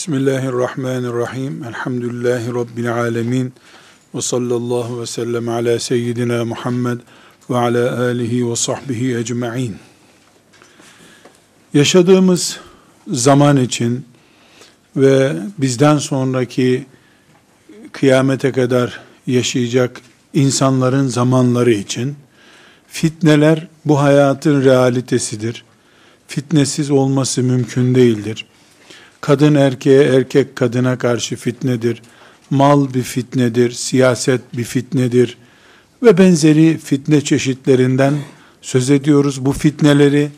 Bismillahirrahmanirrahim. Elhamdülillahi Rabbil alemin. Ve sallallahu ve sellem ala seyyidina Muhammed ve ala alihi ve sahbihi ecma'in. Yaşadığımız zaman için ve bizden sonraki kıyamete kadar yaşayacak insanların zamanları için fitneler bu hayatın realitesidir. Fitnesiz olması mümkün değildir. Kadın erkeğe, erkek kadına karşı fitnedir. Mal bir fitnedir, siyaset bir fitnedir ve benzeri fitne çeşitlerinden söz ediyoruz. Bu fitneleri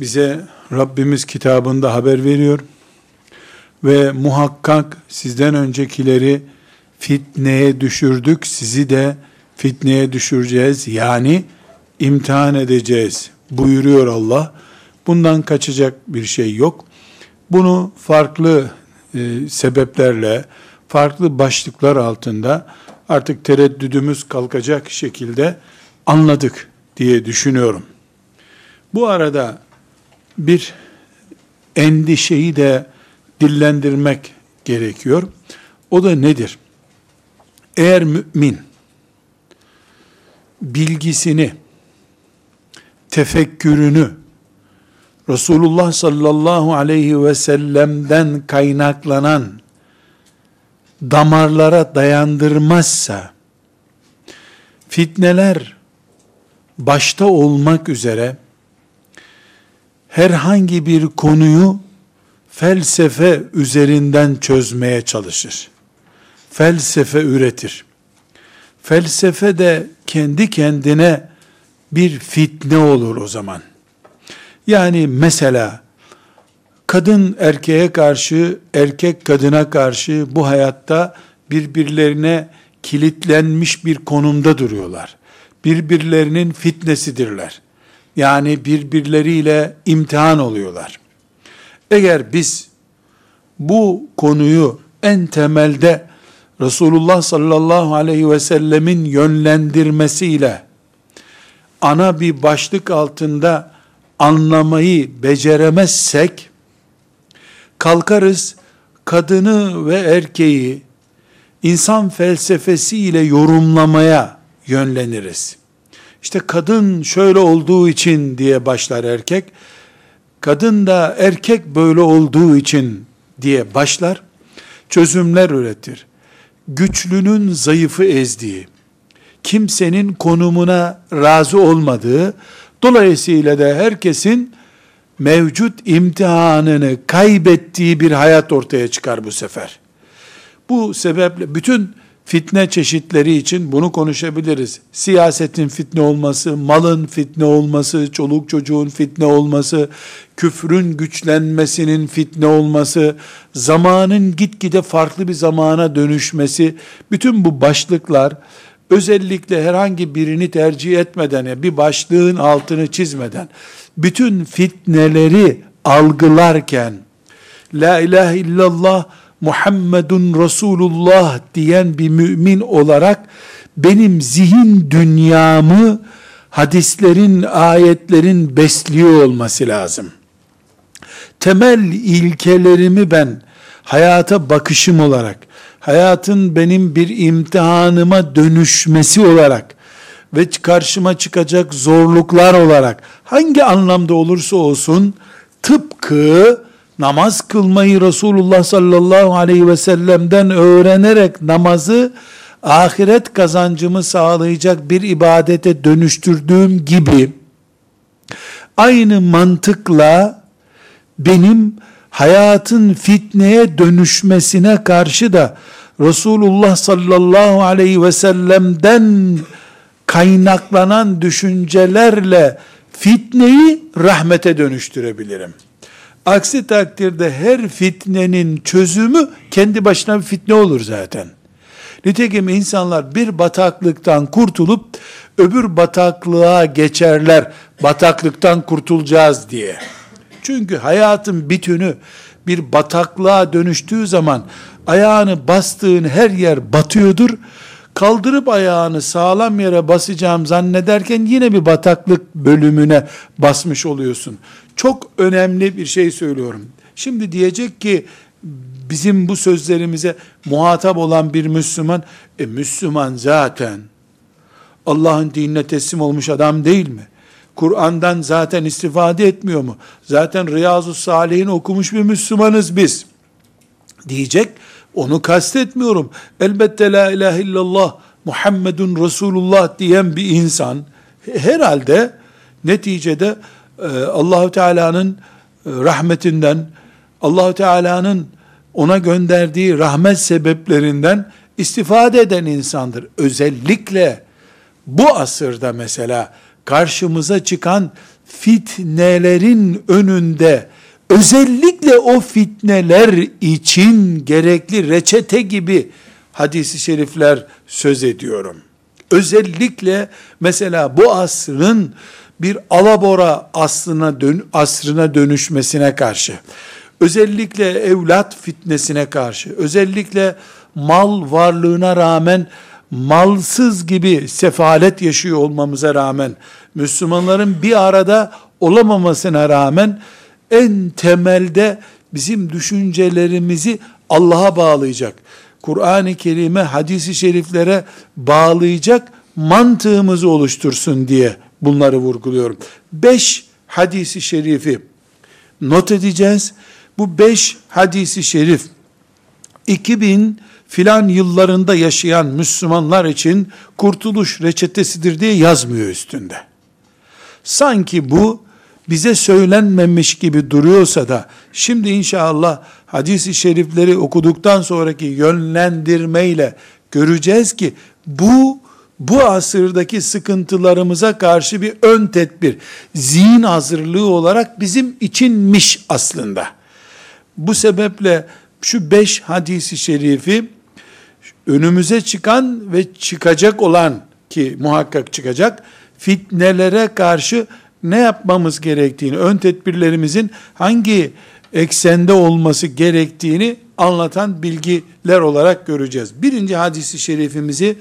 bize Rabbimiz kitabında haber veriyor. Ve muhakkak sizden öncekileri fitneye düşürdük, sizi de fitneye düşüreceğiz. Yani imtihan edeceğiz buyuruyor Allah. Bundan kaçacak bir şey yok. Bunu farklı e, sebeplerle, farklı başlıklar altında artık tereddüdümüz kalkacak şekilde anladık diye düşünüyorum. Bu arada bir endişeyi de dillendirmek gerekiyor. O da nedir? Eğer mümin bilgisini, tefekkürünü Resulullah sallallahu aleyhi ve sellem'den kaynaklanan damarlara dayandırmazsa fitneler başta olmak üzere herhangi bir konuyu felsefe üzerinden çözmeye çalışır. Felsefe üretir. Felsefe de kendi kendine bir fitne olur o zaman. Yani mesela kadın erkeğe karşı, erkek kadına karşı bu hayatta birbirlerine kilitlenmiş bir konumda duruyorlar. Birbirlerinin fitnesidirler. Yani birbirleriyle imtihan oluyorlar. Eğer biz bu konuyu en temelde Resulullah sallallahu aleyhi ve sellemin yönlendirmesiyle ana bir başlık altında anlamayı beceremezsek kalkarız kadını ve erkeği insan felsefesiyle yorumlamaya yönleniriz. İşte kadın şöyle olduğu için diye başlar erkek. Kadın da erkek böyle olduğu için diye başlar. Çözümler üretir. Güçlünün zayıfı ezdiği, kimsenin konumuna razı olmadığı, dolayısıyla da herkesin mevcut imtihanını kaybettiği bir hayat ortaya çıkar bu sefer. Bu sebeple bütün fitne çeşitleri için bunu konuşabiliriz. Siyasetin fitne olması, malın fitne olması, çoluk çocuğun fitne olması, küfrün güçlenmesinin fitne olması, zamanın gitgide farklı bir zamana dönüşmesi, bütün bu başlıklar özellikle herhangi birini tercih etmeden, bir başlığın altını çizmeden, bütün fitneleri algılarken, La ilahe illallah Muhammedun Resulullah diyen bir mümin olarak, benim zihin dünyamı hadislerin, ayetlerin besliyor olması lazım. Temel ilkelerimi ben hayata bakışım olarak, hayatın benim bir imtihanıma dönüşmesi olarak ve karşıma çıkacak zorluklar olarak hangi anlamda olursa olsun tıpkı namaz kılmayı Resulullah sallallahu aleyhi ve sellem'den öğrenerek namazı ahiret kazancımı sağlayacak bir ibadete dönüştürdüğüm gibi aynı mantıkla benim hayatın fitneye dönüşmesine karşı da Resulullah sallallahu aleyhi ve sellem'den kaynaklanan düşüncelerle fitneyi rahmete dönüştürebilirim. Aksi takdirde her fitnenin çözümü kendi başına bir fitne olur zaten. Nitekim insanlar bir bataklıktan kurtulup öbür bataklığa geçerler. Bataklıktan kurtulacağız diye. Çünkü hayatın bütünü bir bataklığa dönüştüğü zaman ayağını bastığın her yer batıyordur. Kaldırıp ayağını sağlam yere basacağım zannederken yine bir bataklık bölümüne basmış oluyorsun. Çok önemli bir şey söylüyorum. Şimdi diyecek ki bizim bu sözlerimize muhatap olan bir Müslüman, e Müslüman zaten Allah'ın dinine teslim olmuş adam değil mi? Kur'an'dan zaten istifade etmiyor mu? Zaten Riyazu Salih'in okumuş bir Müslümanız biz. Diyecek, onu kastetmiyorum. Elbette la ilahe illallah Muhammedun Resulullah diyen bir insan herhalde neticede e, Allahu Teala'nın e, rahmetinden, Allahu Teala'nın ona gönderdiği rahmet sebeplerinden istifade eden insandır. Özellikle bu asırda mesela karşımıza çıkan fitnelerin önünde özellikle o fitneler için gerekli reçete gibi hadisi şerifler söz ediyorum. Özellikle mesela bu asrın bir alabora aslına dön, asrına dönüşmesine karşı, özellikle evlat fitnesine karşı, özellikle mal varlığına rağmen malsız gibi sefalet yaşıyor olmamıza rağmen, Müslümanların bir arada olamamasına rağmen, en temelde bizim düşüncelerimizi Allah'a bağlayacak, Kur'an-ı Kerim'e, hadisi şeriflere bağlayacak mantığımızı oluştursun diye bunları vurguluyorum. Beş hadisi şerifi not edeceğiz. Bu beş hadisi şerif 2000 filan yıllarında yaşayan Müslümanlar için kurtuluş reçetesidir diye yazmıyor üstünde. Sanki bu bize söylenmemiş gibi duruyorsa da şimdi inşallah hadisi şerifleri okuduktan sonraki yönlendirmeyle göreceğiz ki bu bu asırdaki sıkıntılarımıza karşı bir ön tedbir, zihin hazırlığı olarak bizim içinmiş aslında. Bu sebeple şu beş hadisi şerifi önümüze çıkan ve çıkacak olan ki muhakkak çıkacak fitnelere karşı ne yapmamız gerektiğini, ön tedbirlerimizin hangi eksende olması gerektiğini anlatan bilgiler olarak göreceğiz. Birinci hadisi şerifimizi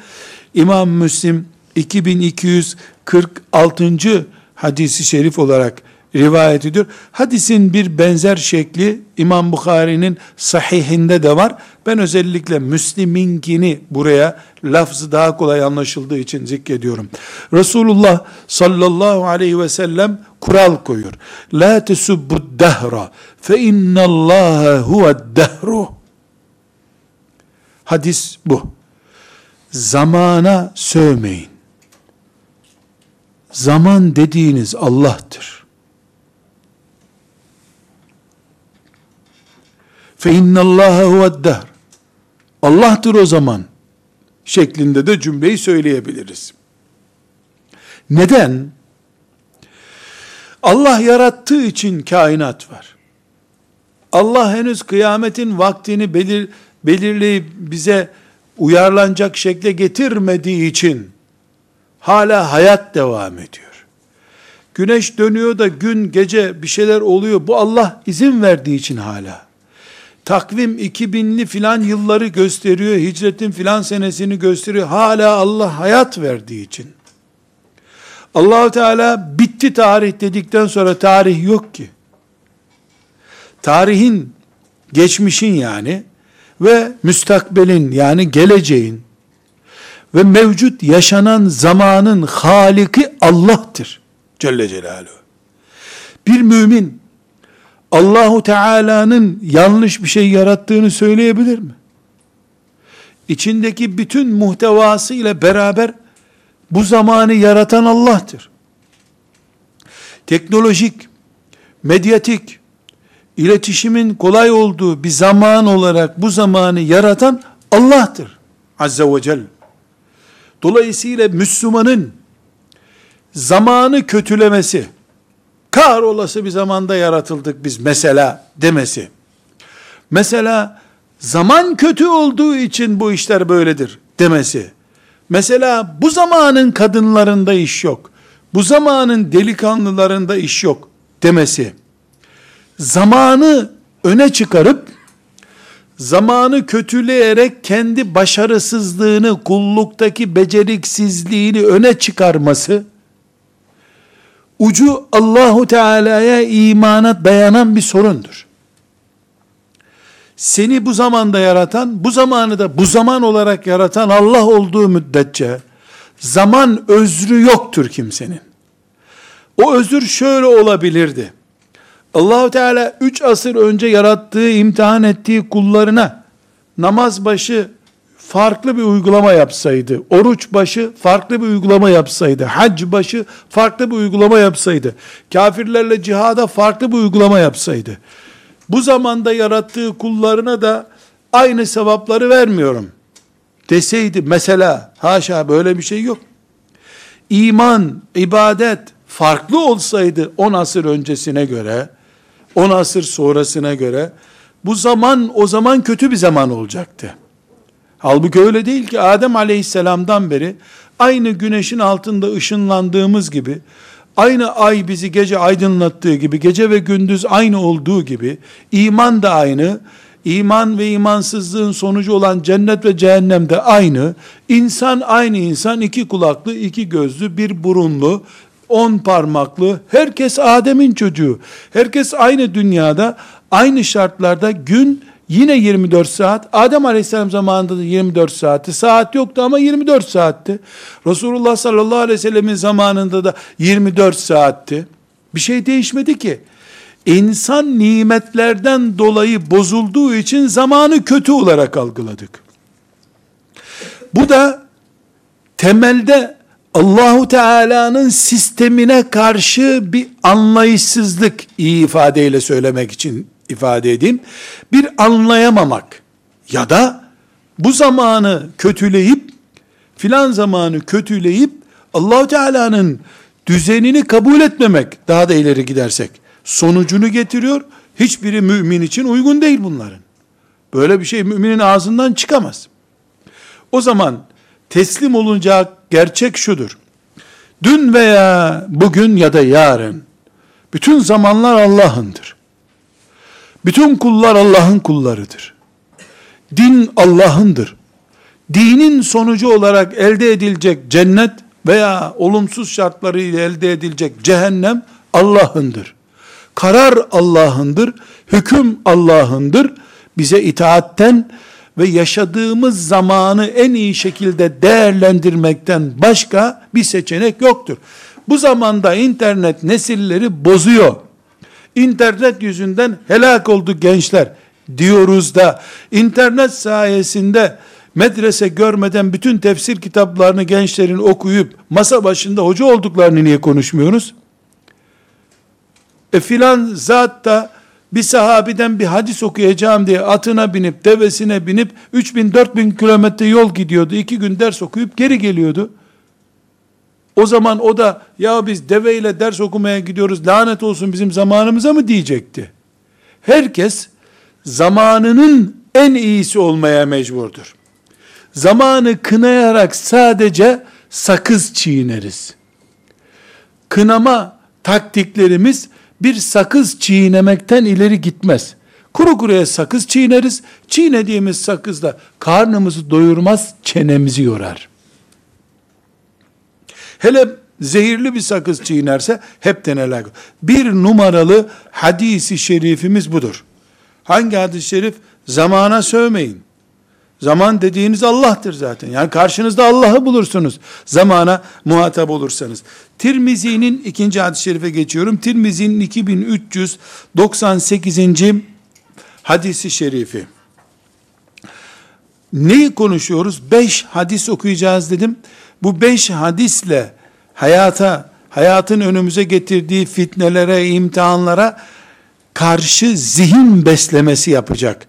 İmam Müslim 2246. hadisi şerif olarak rivayet ediyor. Hadisin bir benzer şekli İmam Bukhari'nin sahihinde de var. Ben özellikle Müslim'inkini buraya lafzı daha kolay anlaşıldığı için zikrediyorum. Resulullah sallallahu aleyhi ve sellem kural koyuyor. La tesubbu dehra fe innallaha huve dehru. Hadis bu. Zamana sövmeyin. Zaman dediğiniz Allah'tır. Fe innallâhe huveddehr. Allah'tır o zaman. Şeklinde de cümleyi söyleyebiliriz. Neden? Allah yarattığı için kainat var. Allah henüz kıyametin vaktini belir, belirleyip bize uyarlanacak şekle getirmediği için hala hayat devam ediyor. Güneş dönüyor da gün gece bir şeyler oluyor. Bu Allah izin verdiği için hala. Takvim 2000'li filan yılları gösteriyor. Hicretin filan senesini gösteriyor. Hala Allah hayat verdiği için. Allahu Teala bitti tarih dedikten sonra tarih yok ki. Tarihin, geçmişin yani ve müstakbelin yani geleceğin ve mevcut yaşanan zamanın haliki Allah'tır. Celle Celaluhu. Bir mümin Allahu Teala'nın yanlış bir şey yarattığını söyleyebilir mi? İçindeki bütün muhtevası ile beraber bu zamanı yaratan Allah'tır. Teknolojik, medyatik, iletişimin kolay olduğu bir zaman olarak bu zamanı yaratan Allah'tır. Azze ve Celle. Dolayısıyla Müslümanın zamanı kötülemesi, kar olası bir zamanda yaratıldık biz mesela demesi, mesela zaman kötü olduğu için bu işler böyledir demesi, mesela bu zamanın kadınlarında iş yok, bu zamanın delikanlılarında iş yok demesi, zamanı öne çıkarıp zamanı kötüleyerek kendi başarısızlığını, kulluktaki beceriksizliğini öne çıkarması ucu Allahu Teala'ya imana dayanan bir sorundur. seni bu zamanda yaratan, bu zamanı da bu zaman olarak yaratan Allah olduğu müddetçe zaman özrü yoktur kimsenin. O özür şöyle olabilirdi. Allahu Teala 3 asır önce yarattığı, imtihan ettiği kullarına namaz başı farklı bir uygulama yapsaydı, oruç başı farklı bir uygulama yapsaydı, hac başı farklı bir uygulama yapsaydı, kafirlerle cihada farklı bir uygulama yapsaydı, bu zamanda yarattığı kullarına da aynı sevapları vermiyorum deseydi mesela, haşa böyle bir şey yok. İman, ibadet farklı olsaydı 10 asır öncesine göre, 10 asır sonrasına göre, bu zaman o zaman kötü bir zaman olacaktı. Halbuki öyle değil ki Adem aleyhisselamdan beri aynı güneşin altında ışınlandığımız gibi, aynı ay bizi gece aydınlattığı gibi, gece ve gündüz aynı olduğu gibi, iman da aynı, iman ve imansızlığın sonucu olan cennet ve cehennem de aynı, insan aynı insan, iki kulaklı, iki gözlü, bir burunlu, on parmaklı, herkes Adem'in çocuğu. Herkes aynı dünyada, aynı şartlarda gün Yine 24 saat. Adem Aleyhisselam zamanında da 24 saatti. Saat yoktu ama 24 saatti. Resulullah sallallahu aleyhi ve sellemin zamanında da 24 saatti. Bir şey değişmedi ki. İnsan nimetlerden dolayı bozulduğu için zamanı kötü olarak algıladık. Bu da temelde Allahu Teala'nın sistemine karşı bir anlayışsızlık iyi ifadeyle söylemek için ifade edeyim. Bir anlayamamak ya da bu zamanı kötüleyip filan zamanı kötüleyip Allahu Teala'nın düzenini kabul etmemek daha da ileri gidersek sonucunu getiriyor. Hiçbiri mümin için uygun değil bunların. Böyle bir şey müminin ağzından çıkamaz. O zaman teslim olunacak gerçek şudur. Dün veya bugün ya da yarın bütün zamanlar Allah'ındır. Bütün kullar Allah'ın kullarıdır. Din Allah'ındır. Dinin sonucu olarak elde edilecek cennet veya olumsuz şartlarıyla elde edilecek cehennem Allah'ındır. Karar Allah'ındır, hüküm Allah'ındır. Bize itaatten ve yaşadığımız zamanı en iyi şekilde değerlendirmekten başka bir seçenek yoktur. Bu zamanda internet nesilleri bozuyor. İnternet yüzünden helak oldu gençler diyoruz da internet sayesinde medrese görmeden bütün tefsir kitaplarını gençlerin okuyup masa başında hoca olduklarını niye konuşmuyoruz? E filan zat da bir sahabiden bir hadis okuyacağım diye atına binip devesine binip 3000 4000 kilometre yol gidiyordu. iki gün ders okuyup geri geliyordu. O zaman o da ya biz deveyle ders okumaya gidiyoruz lanet olsun bizim zamanımıza mı diyecekti? Herkes zamanının en iyisi olmaya mecburdur. Zamanı kınayarak sadece sakız çiğneriz. Kınama taktiklerimiz bir sakız çiğnemekten ileri gitmez. Kuru kuruya sakız çiğneriz. Çiğnediğimiz sakızla karnımızı doyurmaz, çenemizi yorar. Hele zehirli bir sakız çiğnerse hepten helak. Bir numaralı hadisi şerifimiz budur. Hangi hadis-i şerif? Zamana sövmeyin. Zaman dediğiniz Allah'tır zaten. Yani karşınızda Allah'ı bulursunuz. Zamana muhatap olursanız. Tirmizi'nin ikinci hadis-i şerife geçiyorum. Tirmizi'nin 2398. hadisi şerifi. Neyi konuşuyoruz? Beş hadis okuyacağız dedim bu beş hadisle hayata, hayatın önümüze getirdiği fitnelere, imtihanlara karşı zihin beslemesi yapacak.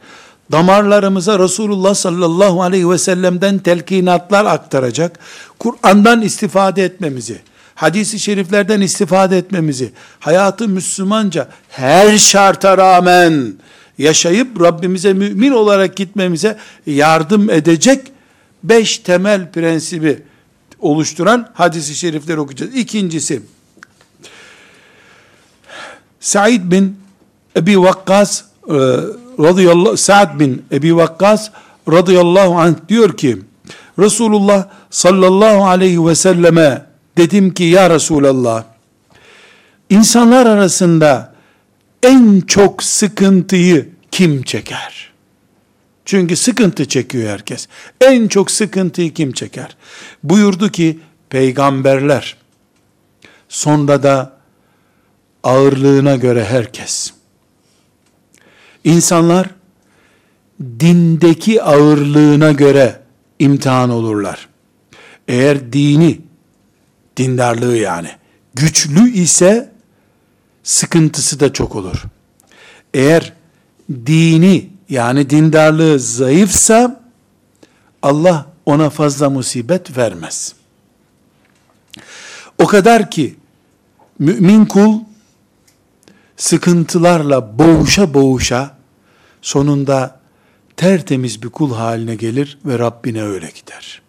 Damarlarımıza Resulullah sallallahu aleyhi ve sellem'den telkinatlar aktaracak. Kur'an'dan istifade etmemizi, hadisi şeriflerden istifade etmemizi, hayatı Müslümanca her şarta rağmen yaşayıp Rabbimize mümin olarak gitmemize yardım edecek beş temel prensibi oluşturan hadisi şerifleri okuyacağız. İkincisi, Said bin Ebi Vakkas e, radıyallahu Sa'd bin Ebi Vakkas radıyallahu anh diyor ki Resulullah sallallahu aleyhi ve selleme dedim ki ya Resulallah insanlar arasında en çok sıkıntıyı kim çeker? Çünkü sıkıntı çekiyor herkes. En çok sıkıntıyı kim çeker? Buyurdu ki peygamberler sonra da ağırlığına göre herkes. İnsanlar dindeki ağırlığına göre imtihan olurlar. Eğer dini, dindarlığı yani, güçlü ise sıkıntısı da çok olur. Eğer dini yani dindarlığı zayıfsa Allah ona fazla musibet vermez. O kadar ki mümin kul sıkıntılarla boğuşa boğuşa sonunda tertemiz bir kul haline gelir ve Rabbine öyle gider.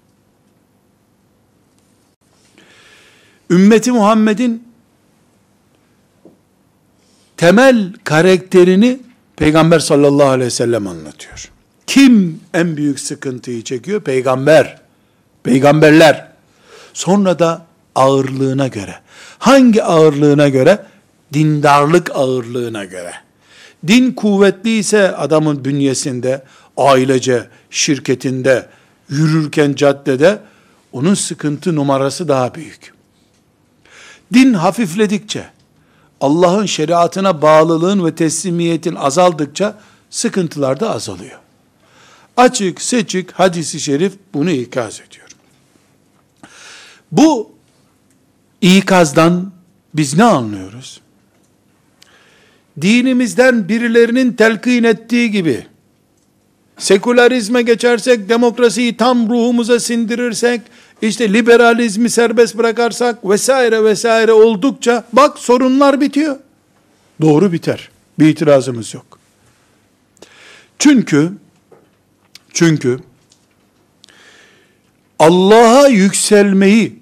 Ümmeti Muhammed'in temel karakterini Peygamber sallallahu aleyhi ve sellem anlatıyor. Kim en büyük sıkıntıyı çekiyor? Peygamber. Peygamberler. Sonra da ağırlığına göre. Hangi ağırlığına göre? Dindarlık ağırlığına göre. Din kuvvetli ise adamın bünyesinde, ailece, şirketinde, yürürken caddede, onun sıkıntı numarası daha büyük. Din hafifledikçe, Allah'ın şeriatına bağlılığın ve teslimiyetin azaldıkça sıkıntılar da azalıyor. Açık seçik hadisi şerif bunu ikaz ediyor. Bu ikazdan biz ne anlıyoruz? Dinimizden birilerinin telkin ettiği gibi sekülerizme geçersek, demokrasiyi tam ruhumuza sindirirsek, işte liberalizmi serbest bırakarsak vesaire vesaire oldukça bak sorunlar bitiyor. Doğru biter. Bir itirazımız yok. Çünkü çünkü Allah'a yükselmeyi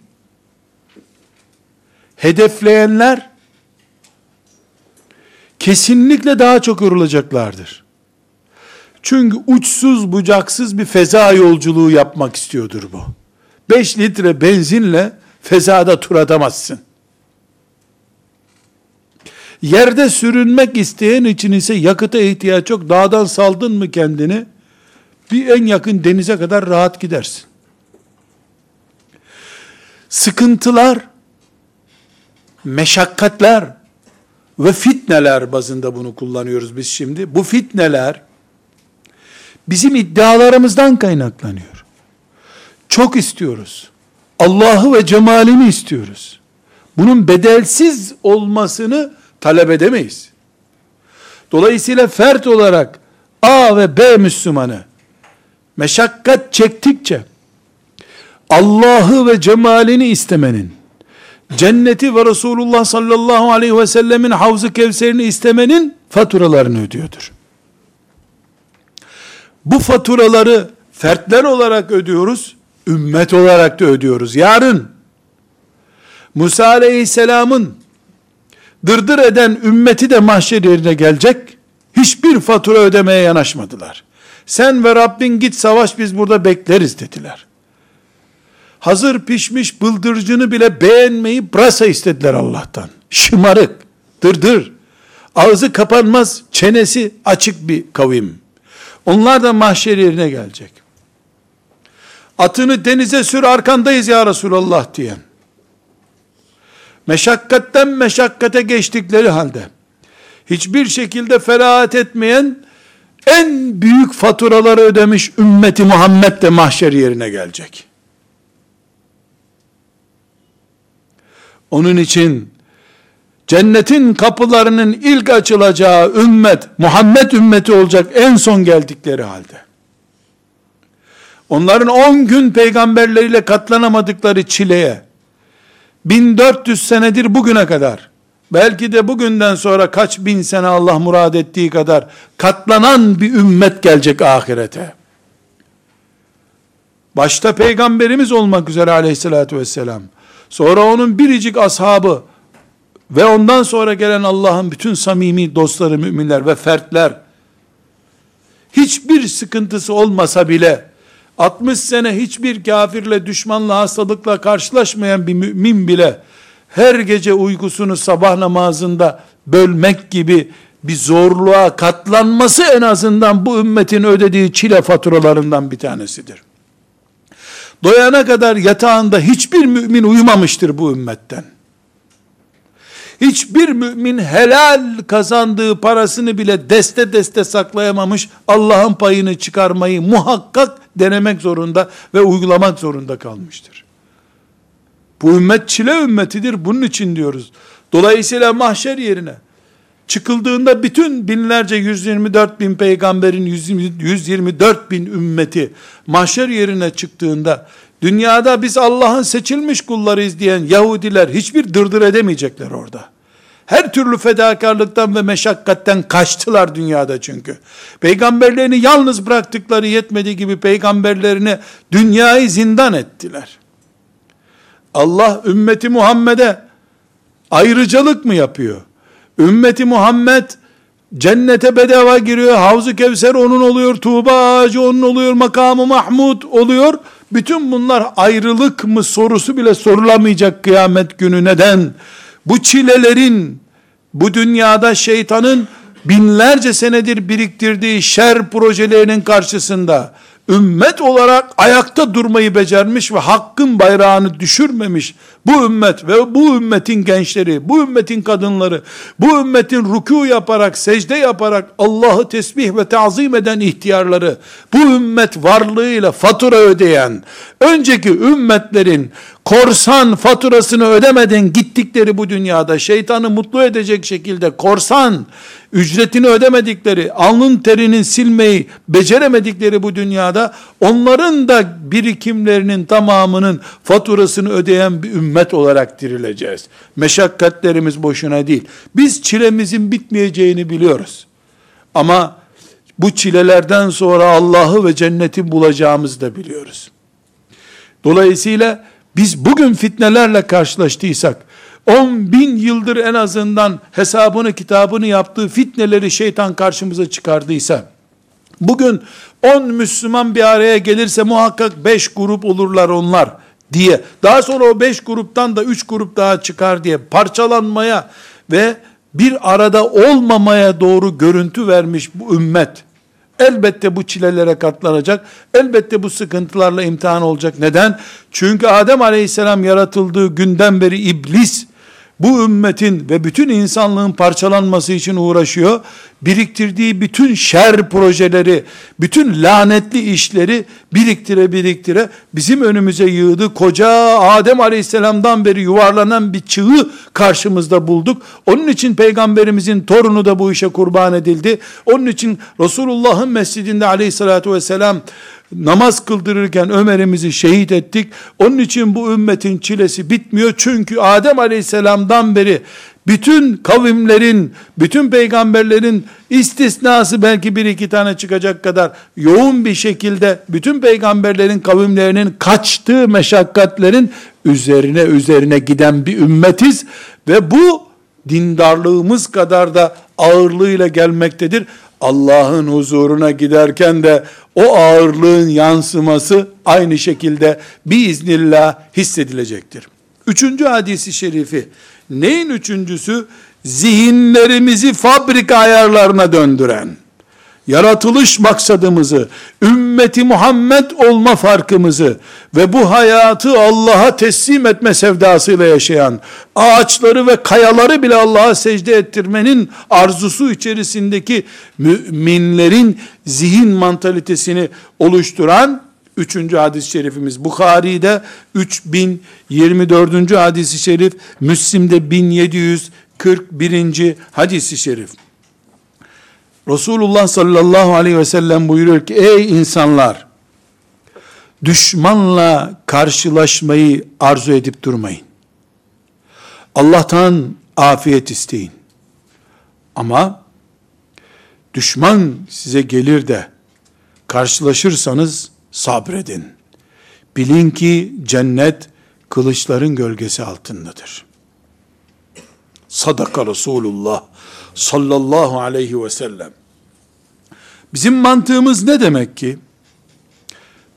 hedefleyenler kesinlikle daha çok yorulacaklardır. Çünkü uçsuz bucaksız bir feza yolculuğu yapmak istiyordur bu. 5 litre benzinle fezada tur atamazsın. Yerde sürünmek isteyen için ise yakıta ihtiyaç yok. Dağdan saldın mı kendini? Bir en yakın denize kadar rahat gidersin. Sıkıntılar, meşakkatler ve fitneler bazında bunu kullanıyoruz biz şimdi. Bu fitneler bizim iddialarımızdan kaynaklanıyor. Çok istiyoruz. Allah'ı ve cemalini istiyoruz. Bunun bedelsiz olmasını talep edemeyiz. Dolayısıyla fert olarak A ve B Müslümanı meşakkat çektikçe Allah'ı ve cemalini istemenin, cenneti ve Resulullah sallallahu aleyhi ve sellemin havzu kevserini istemenin faturalarını ödüyordur. Bu faturaları fertler olarak ödüyoruz, ümmet olarak da ödüyoruz. Yarın Musa aleyhisselamın dırdır eden ümmeti de mahşer yerine gelecek. Hiçbir fatura ödemeye yanaşmadılar. Sen ve Rabbin git savaş biz burada bekleriz dediler. Hazır pişmiş bıldırcını bile beğenmeyi brasa istediler Allah'tan. Şımarık, dırdır, ağzı kapanmaz, çenesi açık bir kavim. Onlar da mahşer yerine gelecek. Atını denize sür arkandayız ya Resulallah diyen. Meşakkatten meşakkate geçtikleri halde hiçbir şekilde ferahat etmeyen en büyük faturaları ödemiş ümmeti Muhammed de mahşer yerine gelecek. Onun için cennetin kapılarının ilk açılacağı ümmet Muhammed ümmeti olacak en son geldikleri halde. Onların 10 gün peygamberleriyle katlanamadıkları çileye 1400 senedir bugüne kadar belki de bugünden sonra kaç bin sene Allah murad ettiği kadar katlanan bir ümmet gelecek ahirete. Başta peygamberimiz olmak üzere aleyhissalatü vesselam. Sonra onun biricik ashabı ve ondan sonra gelen Allah'ın bütün samimi dostları, müminler ve fertler hiçbir sıkıntısı olmasa bile 60 sene hiçbir kafirle, düşmanla, hastalıkla karşılaşmayan bir mümin bile her gece uykusunu sabah namazında bölmek gibi bir zorluğa katlanması en azından bu ümmetin ödediği çile faturalarından bir tanesidir. Doyana kadar yatağında hiçbir mümin uyumamıştır bu ümmetten. Hiçbir mümin helal kazandığı parasını bile deste deste saklayamamış, Allah'ın payını çıkarmayı muhakkak denemek zorunda ve uygulamak zorunda kalmıştır. Bu ümmet çile ümmetidir, bunun için diyoruz. Dolayısıyla mahşer yerine, çıkıldığında bütün binlerce 124 bin peygamberin 124 bin ümmeti mahşer yerine çıktığında dünyada biz Allah'ın seçilmiş kullarıyız diyen Yahudiler hiçbir dırdır edemeyecekler orada. Her türlü fedakarlıktan ve meşakkatten kaçtılar dünyada çünkü. Peygamberlerini yalnız bıraktıkları yetmediği gibi peygamberlerini dünyayı zindan ettiler. Allah ümmeti Muhammed'e ayrıcalık mı yapıyor? Ümmeti Muhammed cennete bedava giriyor, Havzu Kevser onun oluyor, Tuğba ağacı onun oluyor, makamı Mahmud oluyor. Bütün bunlar ayrılık mı sorusu bile sorulamayacak kıyamet günü. Neden? Bu çilelerin, bu dünyada şeytanın binlerce senedir biriktirdiği şer projelerinin karşısında ümmet olarak ayakta durmayı becermiş ve hakkın bayrağını düşürmemiş bu ümmet ve bu ümmetin gençleri, bu ümmetin kadınları, bu ümmetin ruku yaparak, secde yaparak Allah'ı tesbih ve tazim eden ihtiyarları, bu ümmet varlığıyla fatura ödeyen, önceki ümmetlerin korsan faturasını ödemeden gittikleri bu dünyada şeytanı mutlu edecek şekilde korsan ücretini ödemedikleri, alnın terini silmeyi beceremedikleri bu dünyada onların da birikimlerinin tamamının faturasını ödeyen bir ümmet olarak dirileceğiz. Meşakkatlerimiz boşuna değil. Biz çilemizin bitmeyeceğini biliyoruz. Ama bu çilelerden sonra Allah'ı ve cenneti bulacağımızı da biliyoruz. Dolayısıyla biz bugün fitnelerle karşılaştıysak, 10 bin yıldır en azından hesabını kitabını yaptığı fitneleri şeytan karşımıza çıkardıysa, bugün 10 Müslüman bir araya gelirse muhakkak 5 grup olurlar onlar diye, daha sonra o 5 gruptan da 3 grup daha çıkar diye parçalanmaya ve bir arada olmamaya doğru görüntü vermiş bu ümmet, Elbette bu çilelere katlanacak. Elbette bu sıkıntılarla imtihan olacak. Neden? Çünkü Adem Aleyhisselam yaratıldığı günden beri iblis bu ümmetin ve bütün insanlığın parçalanması için uğraşıyor. Biriktirdiği bütün şer projeleri, bütün lanetli işleri biriktire biriktire bizim önümüze yığdı. Koca Adem Aleyhisselam'dan beri yuvarlanan bir çığı karşımızda bulduk. Onun için peygamberimizin torunu da bu işe kurban edildi. Onun için Resulullah'ın mescidinde aleyhissalatü vesselam namaz kıldırırken Ömer'imizi şehit ettik. Onun için bu ümmetin çilesi bitmiyor. Çünkü Adem Aleyhisselam'dan beri bütün kavimlerin, bütün peygamberlerin istisnası belki bir iki tane çıkacak kadar yoğun bir şekilde bütün peygamberlerin kavimlerinin kaçtığı meşakkatlerin üzerine üzerine giden bir ümmetiz ve bu dindarlığımız kadar da ağırlığıyla gelmektedir. Allah'ın huzuruna giderken de o ağırlığın yansıması aynı şekilde biiznillah hissedilecektir. Üçüncü hadisi şerifi, neyin üçüncüsü? Zihinlerimizi fabrika ayarlarına döndüren, yaratılış maksadımızı, ümmeti Muhammed olma farkımızı ve bu hayatı Allah'a teslim etme sevdasıyla yaşayan, ağaçları ve kayaları bile Allah'a secde ettirmenin arzusu içerisindeki müminlerin zihin mantalitesini oluşturan Üçüncü hadis-i şerifimiz Bukhari'de 3024. hadis-i şerif, Müslim'de 1741. hadis-i şerif. Resulullah sallallahu aleyhi ve sellem buyuruyor ki ey insanlar düşmanla karşılaşmayı arzu edip durmayın. Allah'tan afiyet isteyin. Ama düşman size gelir de karşılaşırsanız sabredin. Bilin ki cennet kılıçların gölgesi altındadır. Sadaka Resulullah sallallahu aleyhi ve sellem. Bizim mantığımız ne demek ki?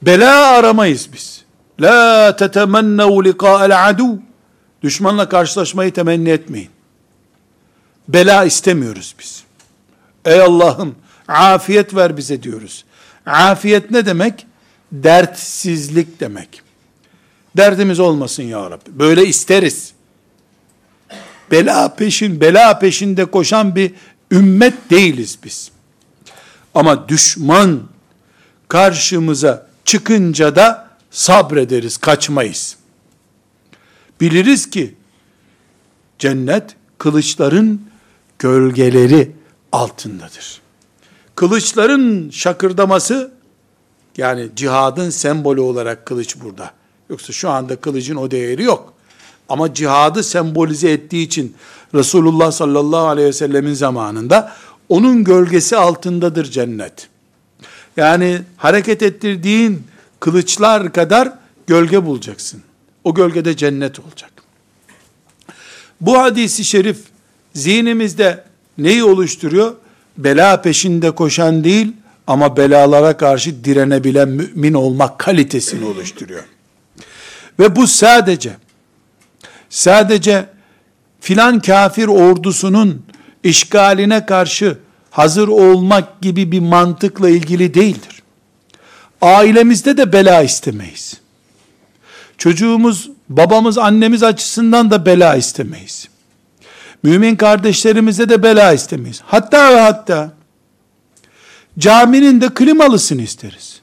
Bela aramayız biz. La tetemennev liqa'el adu. Düşmanla karşılaşmayı temenni etmeyin. Bela istemiyoruz biz. Ey Allah'ım afiyet ver bize diyoruz. Afiyet ne demek? Dertsizlik demek. Derdimiz olmasın ya Rabbi. Böyle isteriz. Bela peşin, bela peşinde koşan bir ümmet değiliz biz. Ama düşman karşımıza çıkınca da sabrederiz, kaçmayız. Biliriz ki cennet kılıçların gölgeleri altındadır. Kılıçların şakırdaması yani cihadın sembolü olarak kılıç burada. Yoksa şu anda kılıcın o değeri yok. Ama cihadı sembolize ettiği için Resulullah sallallahu aleyhi ve sellemin zamanında onun gölgesi altındadır cennet. Yani hareket ettirdiğin kılıçlar kadar gölge bulacaksın. O gölgede cennet olacak. Bu hadisi şerif zihnimizde neyi oluşturuyor? Bela peşinde koşan değil ama belalara karşı direnebilen mümin olmak kalitesini oluşturuyor. Ve bu sadece sadece filan kafir ordusunun işgaline karşı hazır olmak gibi bir mantıkla ilgili değildir. Ailemizde de bela istemeyiz. Çocuğumuz, babamız, annemiz açısından da bela istemeyiz. Mümin kardeşlerimize de bela istemeyiz. Hatta ve hatta caminin de klimalısını isteriz.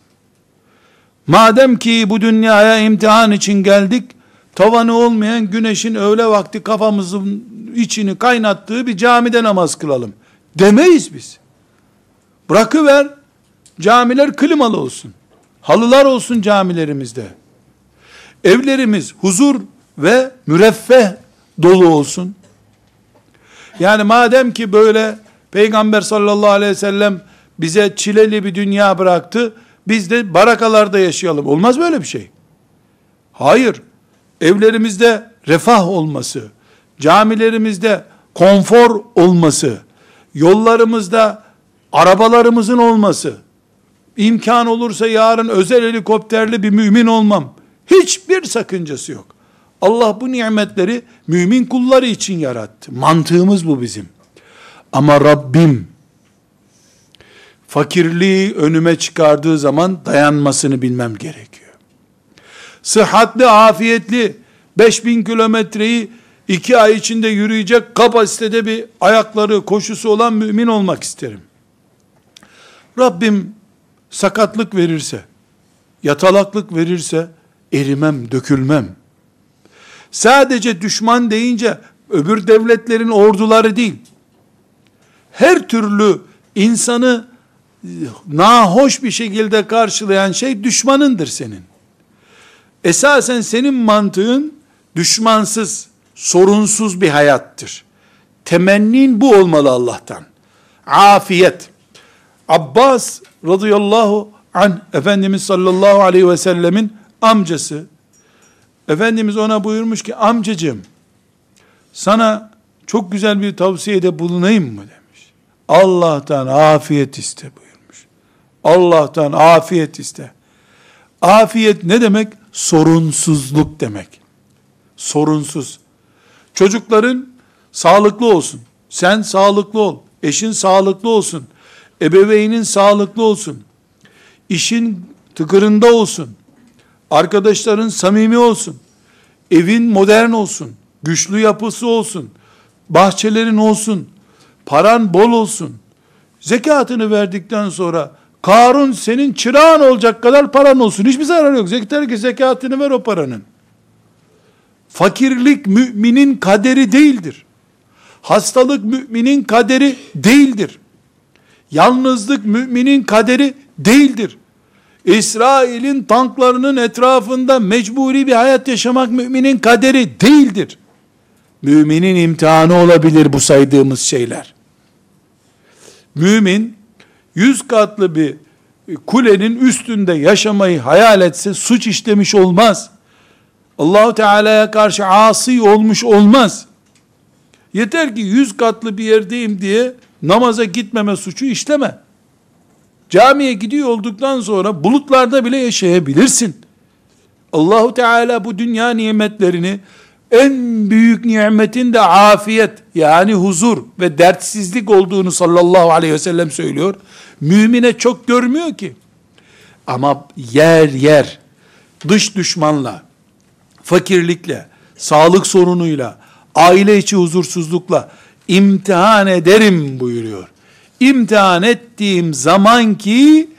Madem ki bu dünyaya imtihan için geldik, tavanı olmayan güneşin öğle vakti kafamızın içini kaynattığı bir camide namaz kılalım. Demeyiz biz. Bırakıver, camiler klimalı olsun. Halılar olsun camilerimizde. Evlerimiz huzur ve müreffeh dolu olsun. Yani madem ki böyle Peygamber sallallahu aleyhi ve sellem bize çileli bir dünya bıraktı, biz de barakalarda yaşayalım. Olmaz böyle bir şey. Hayır. Evlerimizde refah olması, camilerimizde konfor olması, yollarımızda arabalarımızın olması, imkan olursa yarın özel helikopterli bir mümin olmam, hiçbir sakıncası yok. Allah bu nimetleri mümin kulları için yarattı. Mantığımız bu bizim. Ama Rabbim fakirliği önüme çıkardığı zaman dayanmasını bilmem gerekiyor. Sıhhatli, afiyetli 5000 kilometreyi iki ay içinde yürüyecek kapasitede bir ayakları, koşusu olan mümin olmak isterim. Rabbim sakatlık verirse, yatalaklık verirse erimem, dökülmem. Sadece düşman deyince öbür devletlerin orduları değil. Her türlü insanı nahoş bir şekilde karşılayan şey düşmanındır senin. Esasen senin mantığın düşmansız, sorunsuz bir hayattır. Temennin bu olmalı Allah'tan. Afiyet. Abbas radıyallahu an Efendimiz sallallahu aleyhi ve sellemin amcası. Efendimiz ona buyurmuş ki amcacığım sana çok güzel bir tavsiyede bulunayım mı demiş. Allah'tan afiyet iste buyurmuş. Allah'tan afiyet iste. Afiyet ne demek? Sorunsuzluk demek. Sorunsuz. Çocukların sağlıklı olsun. Sen sağlıklı ol. Eşin sağlıklı olsun. Ebeveynin sağlıklı olsun. İşin tıkırında olsun. Arkadaşların samimi olsun. Evin modern olsun. Güçlü yapısı olsun. Bahçelerin olsun. Paran bol olsun. Zekatını verdikten sonra Karun senin çırağın olacak kadar paran olsun. Hiçbir zarar yok. Yeter ki zekatını ver o paranın. Fakirlik müminin kaderi değildir. Hastalık müminin kaderi değildir. Yalnızlık müminin kaderi değildir. İsrail'in tanklarının etrafında mecburi bir hayat yaşamak müminin kaderi değildir. Müminin imtihanı olabilir bu saydığımız şeyler. Mümin yüz katlı bir kulenin üstünde yaşamayı hayal etse suç işlemiş olmaz. Allahu Teala'ya karşı asi olmuş olmaz. Yeter ki yüz katlı bir yerdeyim diye namaza gitmeme suçu işleme. Camiye gidiyor olduktan sonra bulutlarda bile yaşayabilirsin. Allahu Teala bu dünya nimetlerini en büyük nimetin de afiyet yani huzur ve dertsizlik olduğunu sallallahu aleyhi ve sellem söylüyor. Mümine çok görmüyor ki. Ama yer yer dış düşmanla, fakirlikle, sağlık sorunuyla, aile içi huzursuzlukla imtihan ederim buyuruyor. İmtihan ettiğim zaman ki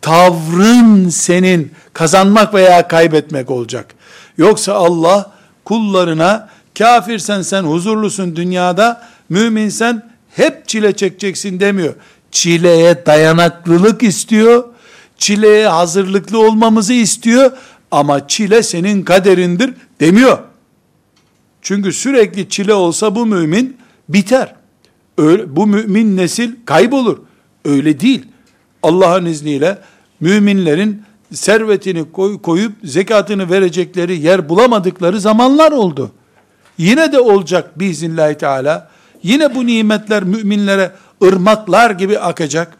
tavrın senin kazanmak veya kaybetmek olacak. Yoksa Allah kullarına kafirsen sen huzurlusun dünyada, müminsen hep çile çekeceksin demiyor. Çileye dayanıklılık istiyor, çileye hazırlıklı olmamızı istiyor ama çile senin kaderindir demiyor. Çünkü sürekli çile olsa bu mümin biter. Öyle, bu mümin nesil kaybolur. Öyle değil. Allah'ın izniyle müminlerin servetini koy, koyup zekatını verecekleri yer bulamadıkları zamanlar oldu. Yine de olacak biiznillahü teala. Yine bu nimetler müminlere ırmaklar gibi akacak.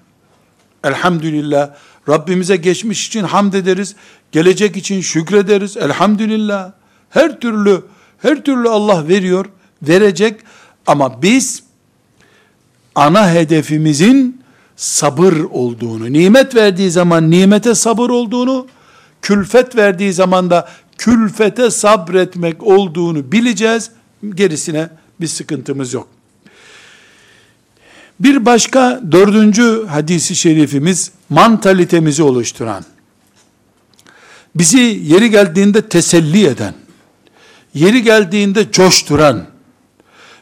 Elhamdülillah. Rabbimize geçmiş için hamd ederiz. Gelecek için şükrederiz. Elhamdülillah. Her türlü her türlü Allah veriyor, verecek ama biz ana hedefimizin sabır olduğunu, nimet verdiği zaman nimete sabır olduğunu, külfet verdiği zaman da külfete sabretmek olduğunu bileceğiz. Gerisine bir sıkıntımız yok. Bir başka dördüncü hadisi şerifimiz mantalitemizi oluşturan, bizi yeri geldiğinde teselli eden, yeri geldiğinde coşturan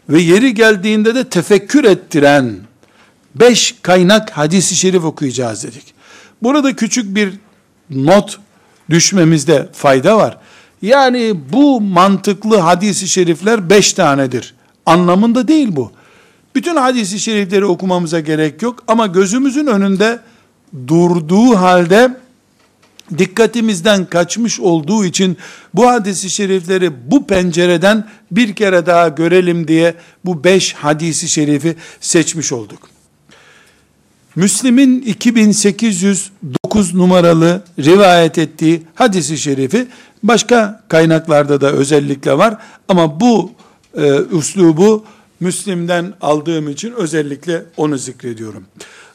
ve yeri geldiğinde de tefekkür ettiren beş kaynak hadisi şerif okuyacağız dedik. Burada küçük bir not düşmemizde fayda var. Yani bu mantıklı hadisi şerifler beş tanedir. Anlamında değil bu. Bütün hadisi şerifleri okumamıza gerek yok ama gözümüzün önünde durduğu halde dikkatimizden kaçmış olduğu için bu hadisi şerifleri bu pencereden bir kere daha görelim diye bu beş hadisi şerifi seçmiş olduk. Müslim'in 2809 numaralı rivayet ettiği hadisi şerifi başka kaynaklarda da özellikle var ama bu e, üslubu Müslim'den aldığım için özellikle onu zikrediyorum.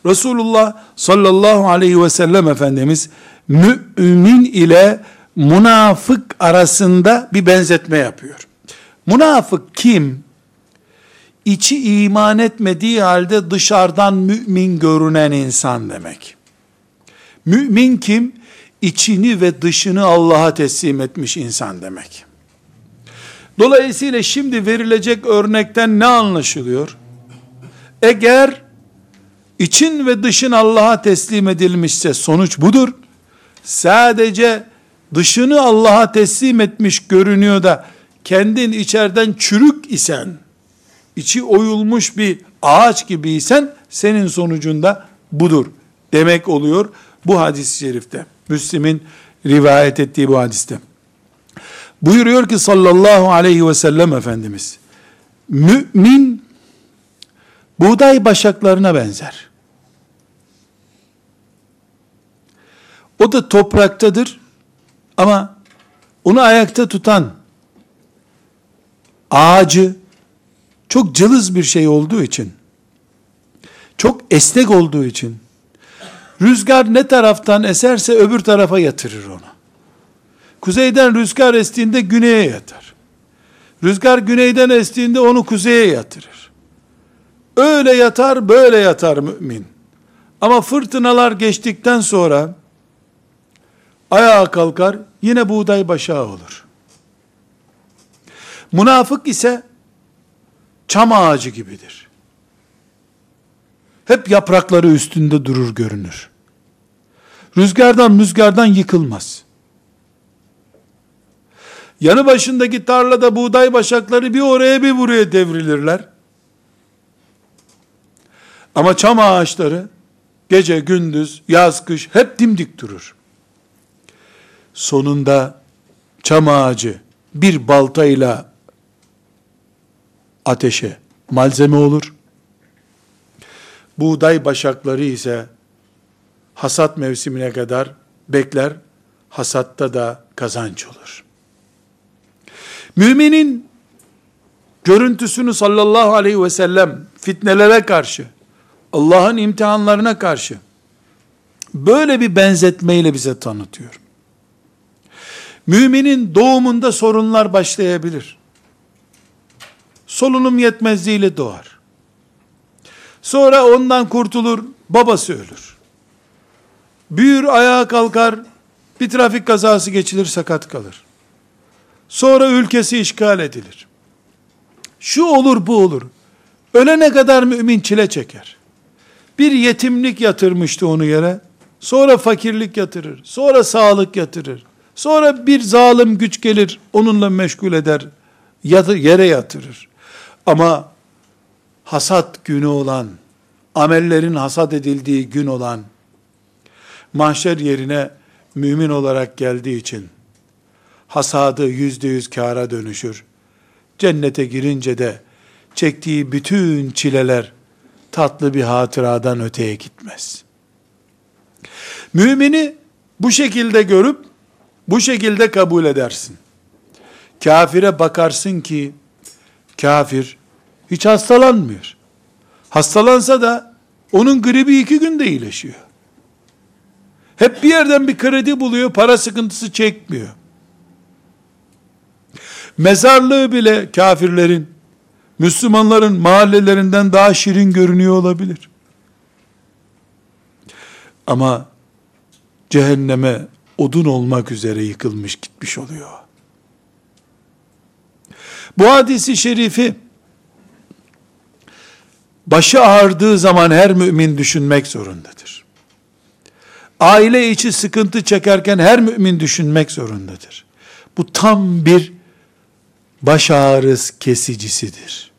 Resulullah sallallahu aleyhi ve sellem Efendimiz mümin ile münafık arasında bir benzetme yapıyor. Münafık kim? İçi iman etmediği halde dışarıdan mümin görünen insan demek. Mümin kim? İçini ve dışını Allah'a teslim etmiş insan demek. Dolayısıyla şimdi verilecek örnekten ne anlaşılıyor? Eğer için ve dışın Allah'a teslim edilmişse sonuç budur sadece dışını Allah'a teslim etmiş görünüyor da kendin içeriden çürük isen, içi oyulmuş bir ağaç gibiysen senin sonucunda budur demek oluyor bu hadis-i şerifte. Müslim'in rivayet ettiği bu hadiste. Buyuruyor ki sallallahu aleyhi ve sellem Efendimiz, mümin buğday başaklarına benzer. O da topraktadır ama onu ayakta tutan ağacı çok cılız bir şey olduğu için, çok esnek olduğu için, rüzgar ne taraftan eserse öbür tarafa yatırır onu. Kuzeyden rüzgar estiğinde güneye yatar. Rüzgar güneyden estiğinde onu kuzeye yatırır. Öyle yatar, böyle yatar mümin. Ama fırtınalar geçtikten sonra ayağa kalkar, yine buğday başağı olur. Münafık ise çam ağacı gibidir. Hep yaprakları üstünde durur görünür. Rüzgardan rüzgardan yıkılmaz. Yanı başındaki tarlada buğday başakları bir oraya bir buraya devrilirler. Ama çam ağaçları gece gündüz yaz kış hep dimdik durur sonunda çam ağacı bir baltayla ateşe malzeme olur. Buğday başakları ise hasat mevsimine kadar bekler, hasatta da kazanç olur. Müminin görüntüsünü sallallahu aleyhi ve sellem fitnelere karşı, Allah'ın imtihanlarına karşı böyle bir benzetmeyle bize tanıtıyor. Müminin doğumunda sorunlar başlayabilir. Solunum yetmezliğiyle doğar. Sonra ondan kurtulur, babası ölür. Büyür, ayağa kalkar, bir trafik kazası geçilir, sakat kalır. Sonra ülkesi işgal edilir. Şu olur, bu olur. Ölene kadar mümin çile çeker. Bir yetimlik yatırmıştı onu yere. Sonra fakirlik yatırır. Sonra sağlık yatırır. Sonra bir zalim güç gelir, onunla meşgul eder, yere yatırır. Ama hasat günü olan, amellerin hasat edildiği gün olan, mahşer yerine mümin olarak geldiği için, hasadı yüzde yüz kâra dönüşür. Cennete girince de, çektiği bütün çileler, tatlı bir hatıradan öteye gitmez. Mümini bu şekilde görüp, bu şekilde kabul edersin. Kafire bakarsın ki, kafir hiç hastalanmıyor. Hastalansa da onun gribi iki günde iyileşiyor. Hep bir yerden bir kredi buluyor, para sıkıntısı çekmiyor. Mezarlığı bile kafirlerin, Müslümanların mahallelerinden daha şirin görünüyor olabilir. Ama cehenneme odun olmak üzere yıkılmış gitmiş oluyor. Bu hadisi şerifi başı ağrıdığı zaman her mümin düşünmek zorundadır. Aile içi sıkıntı çekerken her mümin düşünmek zorundadır. Bu tam bir baş ağrısı kesicisidir.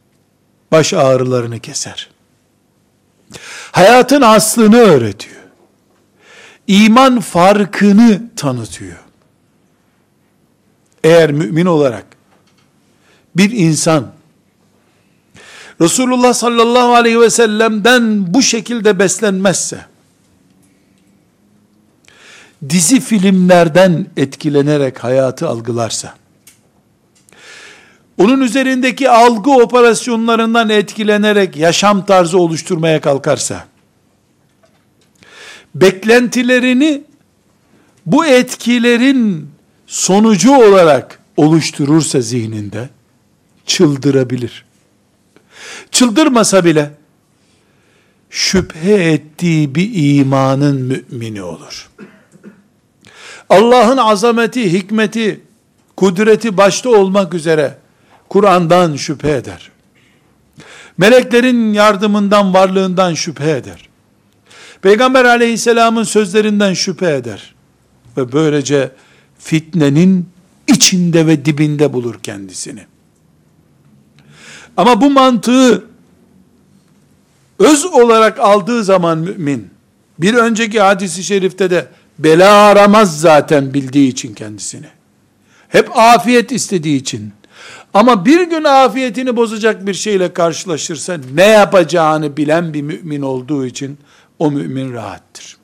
Baş ağrılarını keser. Hayatın aslını öğretiyor. İman farkını tanıtıyor. Eğer mümin olarak bir insan Resulullah sallallahu aleyhi ve sellem'den bu şekilde beslenmezse, dizi filmlerden etkilenerek hayatı algılarsa, onun üzerindeki algı operasyonlarından etkilenerek yaşam tarzı oluşturmaya kalkarsa, beklentilerini bu etkilerin sonucu olarak oluşturursa zihninde, çıldırabilir. Çıldırmasa bile, şüphe ettiği bir imanın mümini olur. Allah'ın azameti, hikmeti, kudreti başta olmak üzere Kur'an'dan şüphe eder. Meleklerin yardımından, varlığından şüphe eder. Peygamber aleyhisselamın sözlerinden şüphe eder. Ve böylece fitnenin içinde ve dibinde bulur kendisini. Ama bu mantığı öz olarak aldığı zaman mümin, bir önceki hadisi şerifte de bela aramaz zaten bildiği için kendisini. Hep afiyet istediği için. Ama bir gün afiyetini bozacak bir şeyle karşılaşırsa ne yapacağını bilen bir mümin olduğu için o mümin rahattır.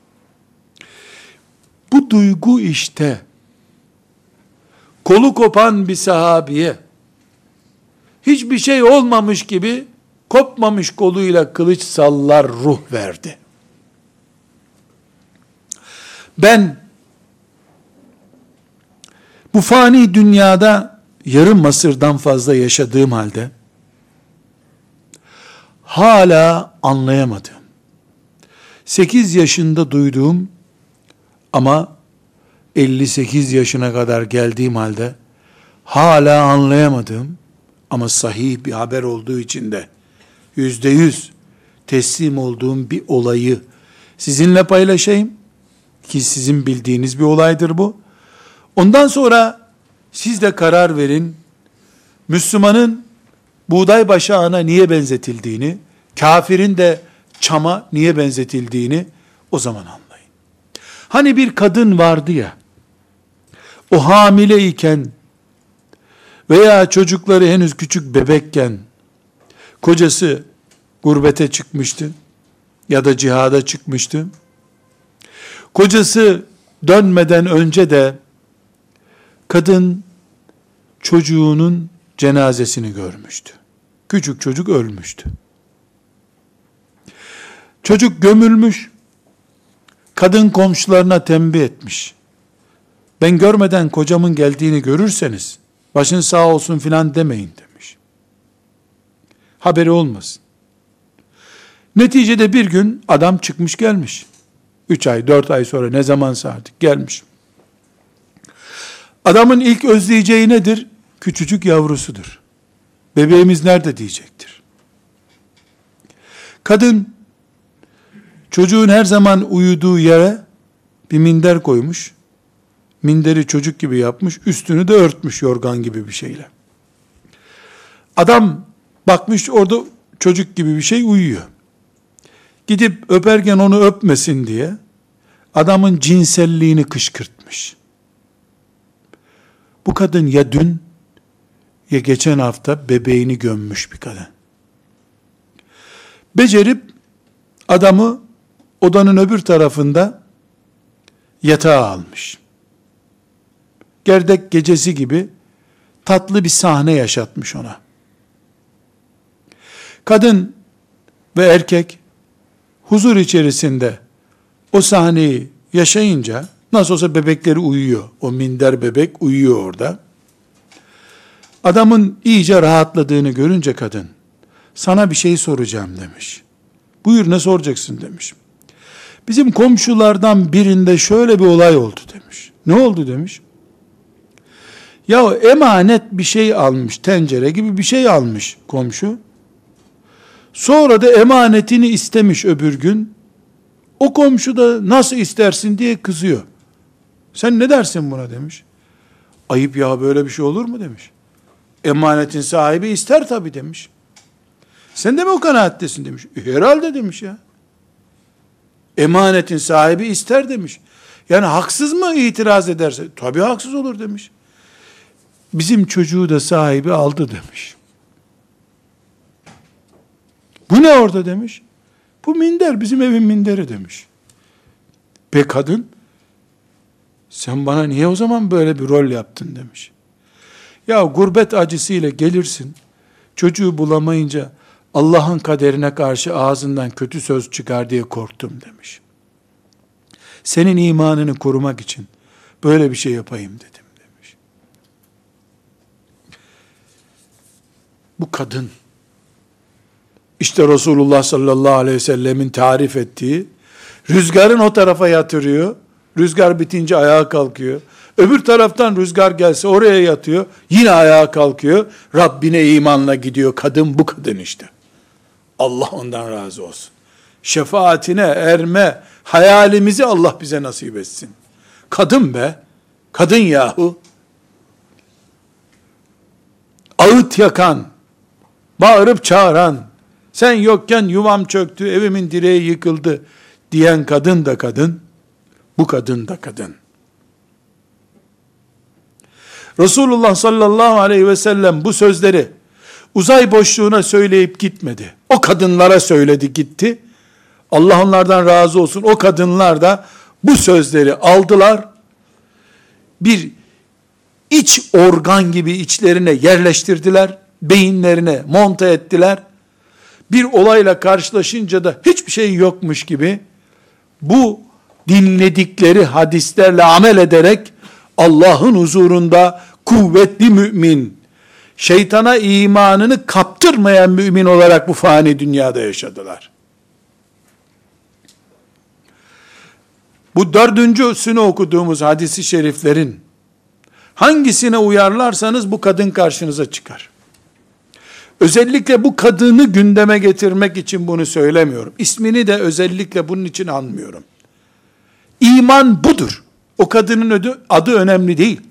Bu duygu işte kolu kopan bir sahabiye hiçbir şey olmamış gibi kopmamış koluyla kılıç sallar ruh verdi. Ben bu fani dünyada yarım asırdan fazla yaşadığım halde hala anlayamadım. 8 yaşında duyduğum ama 58 yaşına kadar geldiğim halde hala anlayamadığım ama sahih bir haber olduğu için de yüzde yüz teslim olduğum bir olayı sizinle paylaşayım ki sizin bildiğiniz bir olaydır bu. Ondan sonra siz de karar verin. Müslümanın buğday başağına niye benzetildiğini, kafirin de çama niye benzetildiğini o zaman anlayın. Hani bir kadın vardı ya, o hamileyken veya çocukları henüz küçük bebekken kocası gurbete çıkmıştı ya da cihada çıkmıştı. Kocası dönmeden önce de kadın çocuğunun cenazesini görmüştü. Küçük çocuk ölmüştü. Çocuk gömülmüş. Kadın komşularına tembih etmiş. Ben görmeden kocamın geldiğini görürseniz başın sağ olsun filan demeyin demiş. Haberi olmasın. Neticede bir gün adam çıkmış gelmiş. Üç ay, dört ay sonra ne zamansa artık gelmiş. Adamın ilk özleyeceği nedir? Küçücük yavrusudur. Bebeğimiz nerede diyecektir. Kadın çocuğun her zaman uyuduğu yere bir minder koymuş. Minderi çocuk gibi yapmış, üstünü de örtmüş yorgan gibi bir şeyle. Adam bakmış orada çocuk gibi bir şey uyuyor. Gidip öperken onu öpmesin diye adamın cinselliğini kışkırtmış. Bu kadın ya dün ya geçen hafta bebeğini gömmüş bir kadın. Becerip adamı odanın öbür tarafında yatağa almış. Gerdek gecesi gibi tatlı bir sahne yaşatmış ona. Kadın ve erkek huzur içerisinde o sahneyi yaşayınca nasıl olsa bebekleri uyuyor. O minder bebek uyuyor orada. Adamın iyice rahatladığını görünce kadın sana bir şey soracağım demiş. Buyur ne soracaksın demiş. Bizim komşulardan birinde şöyle bir olay oldu demiş. Ne oldu demiş. Ya emanet bir şey almış, tencere gibi bir şey almış komşu. Sonra da emanetini istemiş öbür gün. O komşu da nasıl istersin diye kızıyor. Sen ne dersin buna demiş. Ayıp ya böyle bir şey olur mu demiş. Emanetin sahibi ister tabi demiş. Sen de mi o kanaattesin demiş. E, herhalde demiş ya. Emanetin sahibi ister demiş. Yani haksız mı itiraz ederse? Tabi haksız olur demiş. Bizim çocuğu da sahibi aldı demiş. Bu ne orada demiş. Bu minder bizim evin minderi demiş. Be kadın sen bana niye o zaman böyle bir rol yaptın demiş. Ya gurbet acısıyla gelirsin. Çocuğu bulamayınca Allah'ın kaderine karşı ağzından kötü söz çıkar diye korktum demiş. Senin imanını korumak için böyle bir şey yapayım dedim demiş. Bu kadın işte Resulullah sallallahu aleyhi ve sellemin tarif ettiği rüzgarın o tarafa yatırıyor. Rüzgar bitince ayağa kalkıyor. Öbür taraftan rüzgar gelse oraya yatıyor. Yine ayağa kalkıyor. Rabbine imanla gidiyor. Kadın bu kadın işte. Allah ondan razı olsun. Şefaatine erme hayalimizi Allah bize nasip etsin. Kadın be. Kadın yahu. Ağıt yakan, bağırıp çağıran, sen yokken yuvam çöktü, evimin direği yıkıldı diyen kadın da kadın, bu kadın da kadın. Resulullah sallallahu aleyhi ve sellem bu sözleri uzay boşluğuna söyleyip gitmedi. O kadınlara söyledi gitti. Allah onlardan razı olsun. O kadınlar da bu sözleri aldılar. Bir iç organ gibi içlerine yerleştirdiler. Beyinlerine monte ettiler. Bir olayla karşılaşınca da hiçbir şey yokmuş gibi bu dinledikleri hadislerle amel ederek Allah'ın huzurunda kuvvetli mümin, şeytana imanını kaptırmayan mümin olarak bu fani dünyada yaşadılar. Bu dördüncüsünü okuduğumuz hadisi şeriflerin hangisine uyarlarsanız bu kadın karşınıza çıkar. Özellikle bu kadını gündeme getirmek için bunu söylemiyorum. İsmini de özellikle bunun için anmıyorum. İman budur. O kadının adı, adı önemli değil.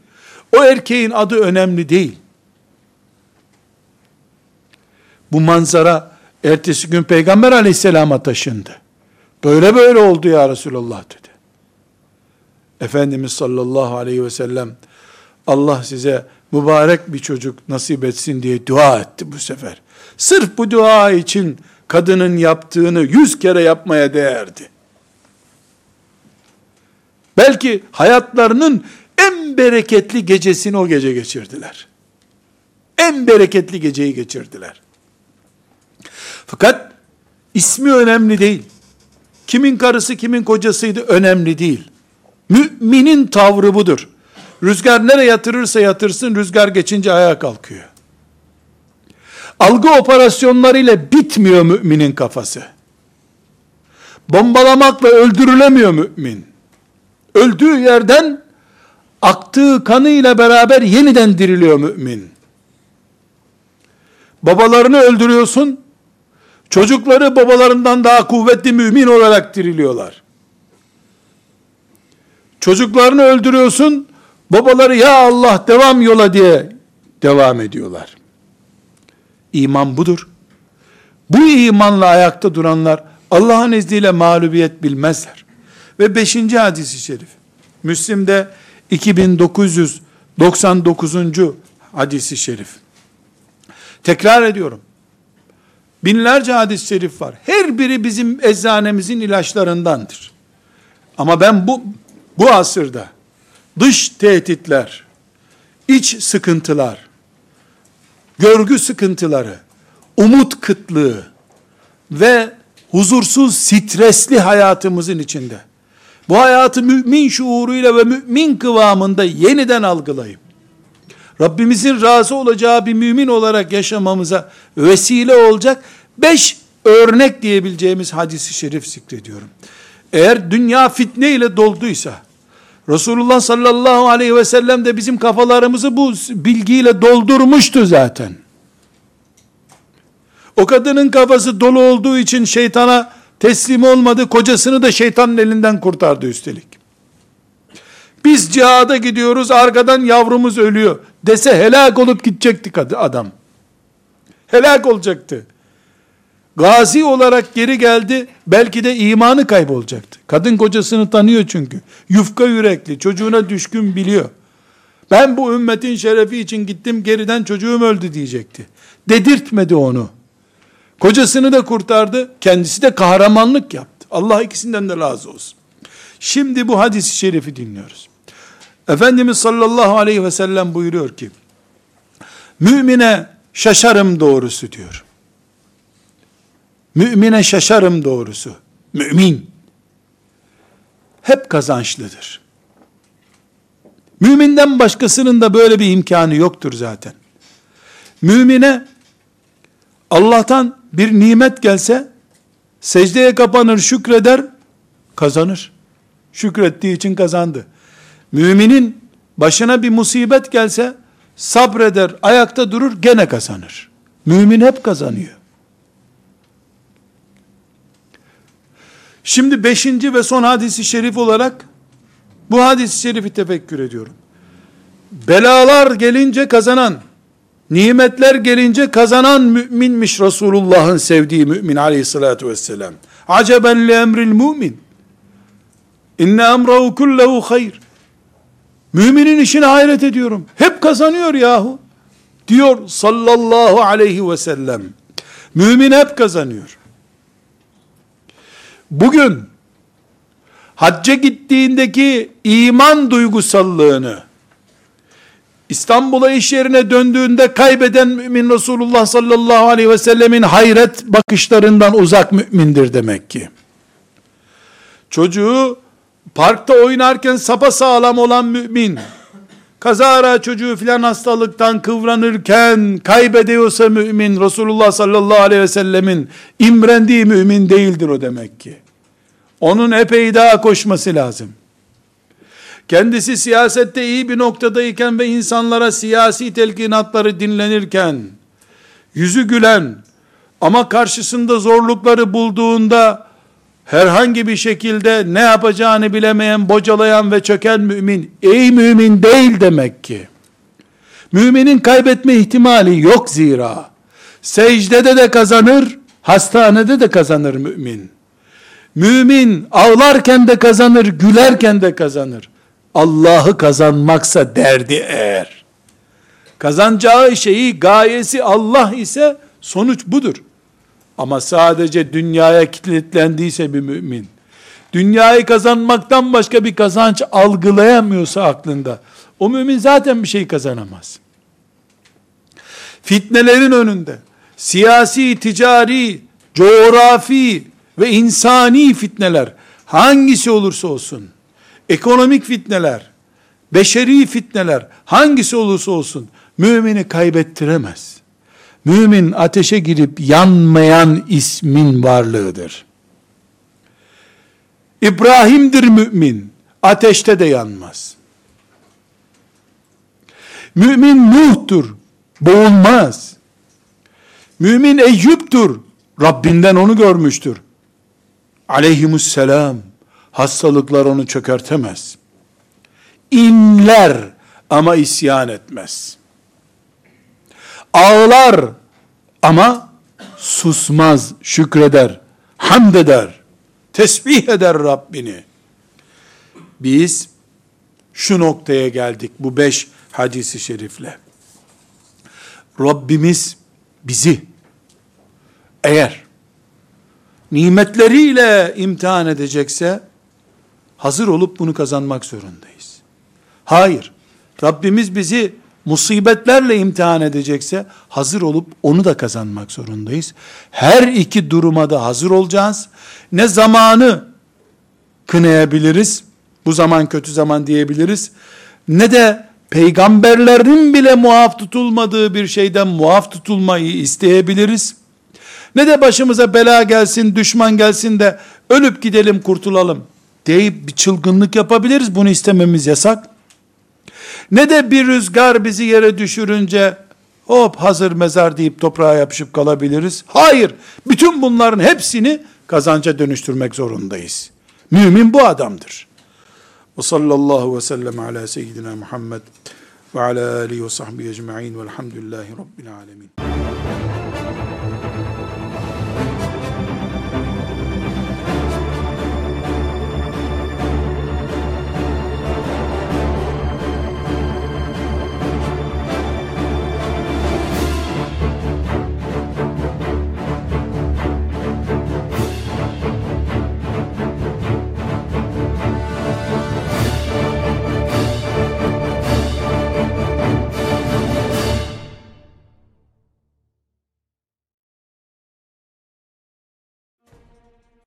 O erkeğin adı önemli değil. Bu manzara ertesi gün Peygamber aleyhisselama taşındı. Böyle böyle oldu ya Resulallah dedi. Efendimiz sallallahu aleyhi ve sellem Allah size mübarek bir çocuk nasip etsin diye dua etti bu sefer. Sırf bu dua için kadının yaptığını yüz kere yapmaya değerdi. Belki hayatlarının en bereketli gecesini o gece geçirdiler. En bereketli geceyi geçirdiler. Fakat ismi önemli değil. Kimin karısı kimin kocasıydı önemli değil. Müminin tavrı budur. Rüzgar nereye yatırırsa yatırsın rüzgar geçince ayağa kalkıyor. Algı operasyonlarıyla bitmiyor müminin kafası. Bombalamakla öldürülemiyor mümin. Öldüğü yerden aktığı kanıyla beraber yeniden diriliyor mümin. Babalarını öldürüyorsun, çocukları babalarından daha kuvvetli mümin olarak diriliyorlar. Çocuklarını öldürüyorsun, babaları ya Allah devam yola diye devam ediyorlar. İman budur. Bu imanla ayakta duranlar Allah'ın izniyle mağlubiyet bilmezler. Ve beşinci hadisi şerif. Müslim'de 2999. hadisi şerif. Tekrar ediyorum. Binlerce hadis-i şerif var. Her biri bizim eczanemizin ilaçlarındandır. Ama ben bu bu asırda dış tehditler, iç sıkıntılar, görgü sıkıntıları, umut kıtlığı ve huzursuz, stresli hayatımızın içinde bu hayatı mümin şuuruyla ve mümin kıvamında yeniden algılayıp Rabbimizin razı olacağı bir mümin olarak yaşamamıza vesile olacak beş örnek diyebileceğimiz hadisi şerif zikrediyorum. Eğer dünya fitne ile dolduysa, Resulullah sallallahu aleyhi ve sellem de bizim kafalarımızı bu bilgiyle doldurmuştu zaten. O kadının kafası dolu olduğu için şeytana teslim olmadı, kocasını da şeytanın elinden kurtardı üstelik. Biz cihada gidiyoruz, arkadan yavrumuz ölüyor dese helak olup gidecekti adam. Helak olacaktı. Gazi olarak geri geldi, belki de imanı kaybolacaktı. Kadın kocasını tanıyor çünkü. Yufka yürekli, çocuğuna düşkün biliyor. Ben bu ümmetin şerefi için gittim, geriden çocuğum öldü diyecekti. Dedirtmedi onu. Kocasını da kurtardı, kendisi de kahramanlık yaptı. Allah ikisinden de razı olsun. Şimdi bu hadisi şerifi dinliyoruz. Efendimiz sallallahu aleyhi ve sellem buyuruyor ki, mümine şaşarım doğrusu diyor. Mümine şaşarım doğrusu. Mümin hep kazançlıdır. Müminden başkasının da böyle bir imkanı yoktur zaten. Mümine Allah'tan bir nimet gelse secdeye kapanır, şükreder, kazanır. Şükrettiği için kazandı. Müminin başına bir musibet gelse sabreder, ayakta durur, gene kazanır. Mümin hep kazanıyor. Şimdi beşinci ve son hadisi şerif olarak bu hadisi şerifi tefekkür ediyorum. Belalar gelince kazanan, nimetler gelince kazanan müminmiş Resulullah'ın sevdiği mümin aleyhissalatü vesselam. Aceben li emril mümin. İnne emrahu kullehu hayr. Müminin işine hayret ediyorum. Hep kazanıyor yahu. Diyor sallallahu aleyhi ve sellem. Mümin hep kazanıyor. Bugün hacca gittiğindeki iman duygusallığını İstanbul'a iş yerine döndüğünde kaybeden mümin Resulullah sallallahu aleyhi ve sellemin hayret bakışlarından uzak mümindir demek ki. Çocuğu parkta oynarken sapa sağlam olan mümin, kazara çocuğu filan hastalıktan kıvranırken kaybediyorsa mümin, Resulullah sallallahu aleyhi ve sellemin imrendiği mümin değildir o demek ki. Onun epey daha koşması lazım. Kendisi siyasette iyi bir noktadayken ve insanlara siyasi telkinatları dinlenirken, yüzü gülen ama karşısında zorlukları bulduğunda herhangi bir şekilde ne yapacağını bilemeyen, bocalayan ve çöken mümin, ey mümin değil demek ki. Müminin kaybetme ihtimali yok zira. Secdede de kazanır, hastanede de kazanır mümin. Mümin ağlarken de kazanır, gülerken de kazanır. Allah'ı kazanmaksa derdi eğer. Kazanacağı şeyi, gayesi Allah ise sonuç budur. Ama sadece dünyaya kilitlendiyse bir mümin, dünyayı kazanmaktan başka bir kazanç algılayamıyorsa aklında, o mümin zaten bir şey kazanamaz. Fitnelerin önünde, siyasi, ticari coğrafi ve insani fitneler hangisi olursa olsun, ekonomik fitneler, beşeri fitneler hangisi olursa olsun mümini kaybettiremez. Mümin ateşe girip yanmayan ismin varlığıdır. İbrahim'dir mümin, ateşte de yanmaz. Mümin Nuh'tur, boğulmaz. Mümin Eyyub'tur, Rabbinden onu görmüştür. Aleyhimusselam, hastalıklar onu çökertemez. İnler ama isyan etmez. Ağlar ama susmaz, şükreder, hamd eder, tesbih eder Rabbini. Biz şu noktaya geldik bu beş hadisi şerifle. Rabbimiz bizi eğer nimetleriyle imtihan edecekse hazır olup bunu kazanmak zorundayız. Hayır. Rabbimiz bizi musibetlerle imtihan edecekse hazır olup onu da kazanmak zorundayız. Her iki duruma da hazır olacağız. Ne zamanı kınayabiliriz, bu zaman kötü zaman diyebiliriz. Ne de peygamberlerin bile muaf tutulmadığı bir şeyden muaf tutulmayı isteyebiliriz. Ne de başımıza bela gelsin, düşman gelsin de ölüp gidelim kurtulalım deyip bir çılgınlık yapabiliriz. Bunu istememiz yasak. Ne de bir rüzgar bizi yere düşürünce hop hazır mezar deyip toprağa yapışıp kalabiliriz. Hayır. Bütün bunların hepsini kazanca dönüştürmek zorundayız. Mümin bu adamdır. Ve sallallahu ve sellem ala seyyidina Muhammed ve ala alihi ve sahbihi ecma'in velhamdülillahi rabbil alemin.